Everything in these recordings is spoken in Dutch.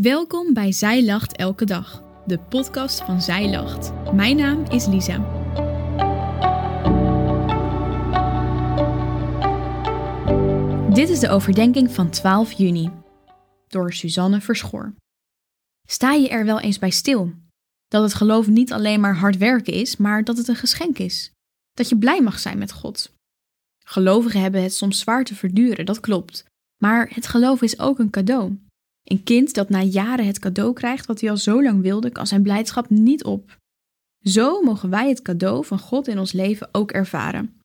Welkom bij Zij Lacht Elke Dag, de podcast van Zij Lacht. Mijn naam is Lisa. Dit is de overdenking van 12 juni, door Suzanne Verschoor. Sta je er wel eens bij stil? Dat het geloof niet alleen maar hard werken is, maar dat het een geschenk is. Dat je blij mag zijn met God. Gelovigen hebben het soms zwaar te verduren, dat klopt. Maar het geloof is ook een cadeau. Een kind dat na jaren het cadeau krijgt wat hij al zo lang wilde, kan zijn blijdschap niet op. Zo mogen wij het cadeau van God in ons leven ook ervaren.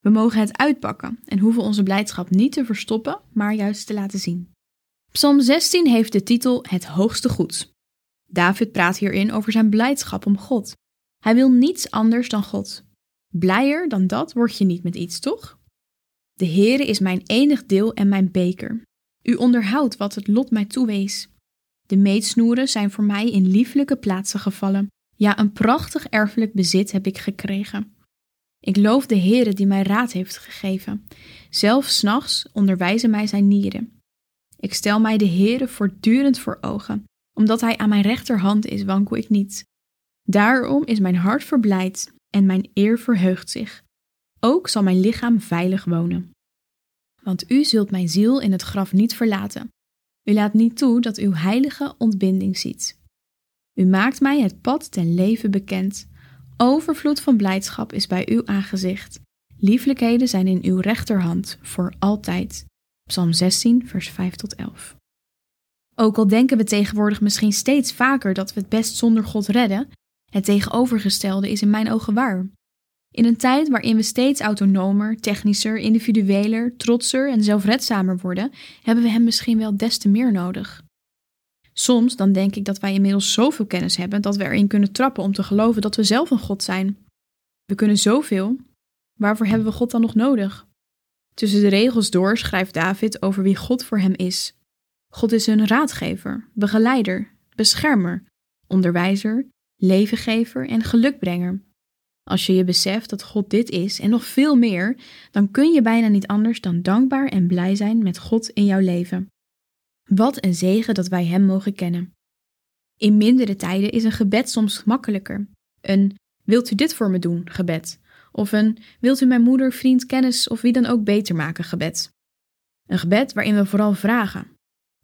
We mogen het uitpakken en hoeven onze blijdschap niet te verstoppen, maar juist te laten zien. Psalm 16 heeft de titel Het hoogste goed. David praat hierin over zijn blijdschap om God. Hij wil niets anders dan God. Blijer dan dat word je niet met iets, toch? De Heere is mijn enig deel en mijn beker. U onderhoudt wat het lot mij toewees. De meetsnoeren zijn voor mij in lieflijke plaatsen gevallen. Ja, een prachtig erfelijk bezit heb ik gekregen. Ik loof de Heere die mij raad heeft gegeven. Zelfs nachts onderwijzen mij zijn nieren. Ik stel mij de Heere voortdurend voor ogen. Omdat hij aan mijn rechterhand is, wankel ik niet. Daarom is mijn hart verblijd en mijn eer verheugt zich. Ook zal mijn lichaam veilig wonen want u zult mijn ziel in het graf niet verlaten. U laat niet toe dat uw heilige ontbinding ziet. U maakt mij het pad ten leven bekend. Overvloed van blijdschap is bij uw aangezicht. Lieflijkheden zijn in uw rechterhand voor altijd. Psalm 16, vers 5 tot 11. Ook al denken we tegenwoordig misschien steeds vaker dat we het best zonder God redden, het tegenovergestelde is in mijn ogen waar. In een tijd waarin we steeds autonomer, technischer, individueler, trotser en zelfredzamer worden, hebben we hem misschien wel des te meer nodig. Soms dan denk ik dat wij inmiddels zoveel kennis hebben dat we erin kunnen trappen om te geloven dat we zelf een God zijn. We kunnen zoveel. Waarvoor hebben we God dan nog nodig? Tussen de regels door schrijft David over wie God voor hem is. God is een raadgever, begeleider, beschermer, onderwijzer, levengever en gelukbrenger. Als je je beseft dat God dit is en nog veel meer, dan kun je bijna niet anders dan dankbaar en blij zijn met God in jouw leven. Wat een zegen dat wij Hem mogen kennen. In mindere tijden is een gebed soms makkelijker. Een wilt u dit voor me doen gebed. Of een wilt u mijn moeder, vriend, kennis of wie dan ook beter maken gebed. Een gebed waarin we vooral vragen.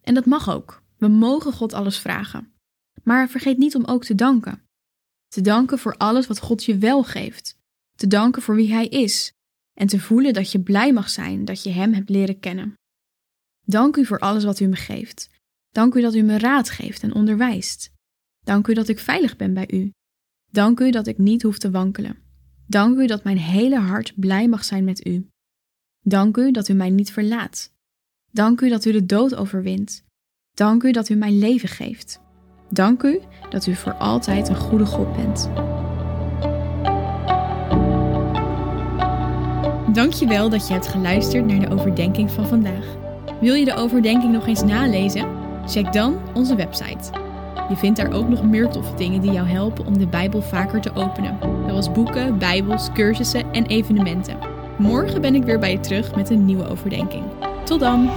En dat mag ook. We mogen God alles vragen. Maar vergeet niet om ook te danken. Te danken voor alles wat God je wel geeft. Te danken voor wie Hij is. En te voelen dat je blij mag zijn dat je Hem hebt leren kennen. Dank u voor alles wat u me geeft. Dank u dat u me raad geeft en onderwijst. Dank u dat ik veilig ben bij u. Dank u dat ik niet hoef te wankelen. Dank u dat mijn hele hart blij mag zijn met u. Dank u dat u mij niet verlaat. Dank u dat u de dood overwint. Dank u dat u mij leven geeft. Dank u dat u voor altijd een goede God bent. Dankjewel dat je hebt geluisterd naar de overdenking van vandaag. Wil je de overdenking nog eens nalezen? Check dan onze website. Je vindt daar ook nog meer toffe dingen die jou helpen om de Bijbel vaker te openen, zoals boeken, Bijbels, cursussen en evenementen. Morgen ben ik weer bij je terug met een nieuwe overdenking. Tot dan!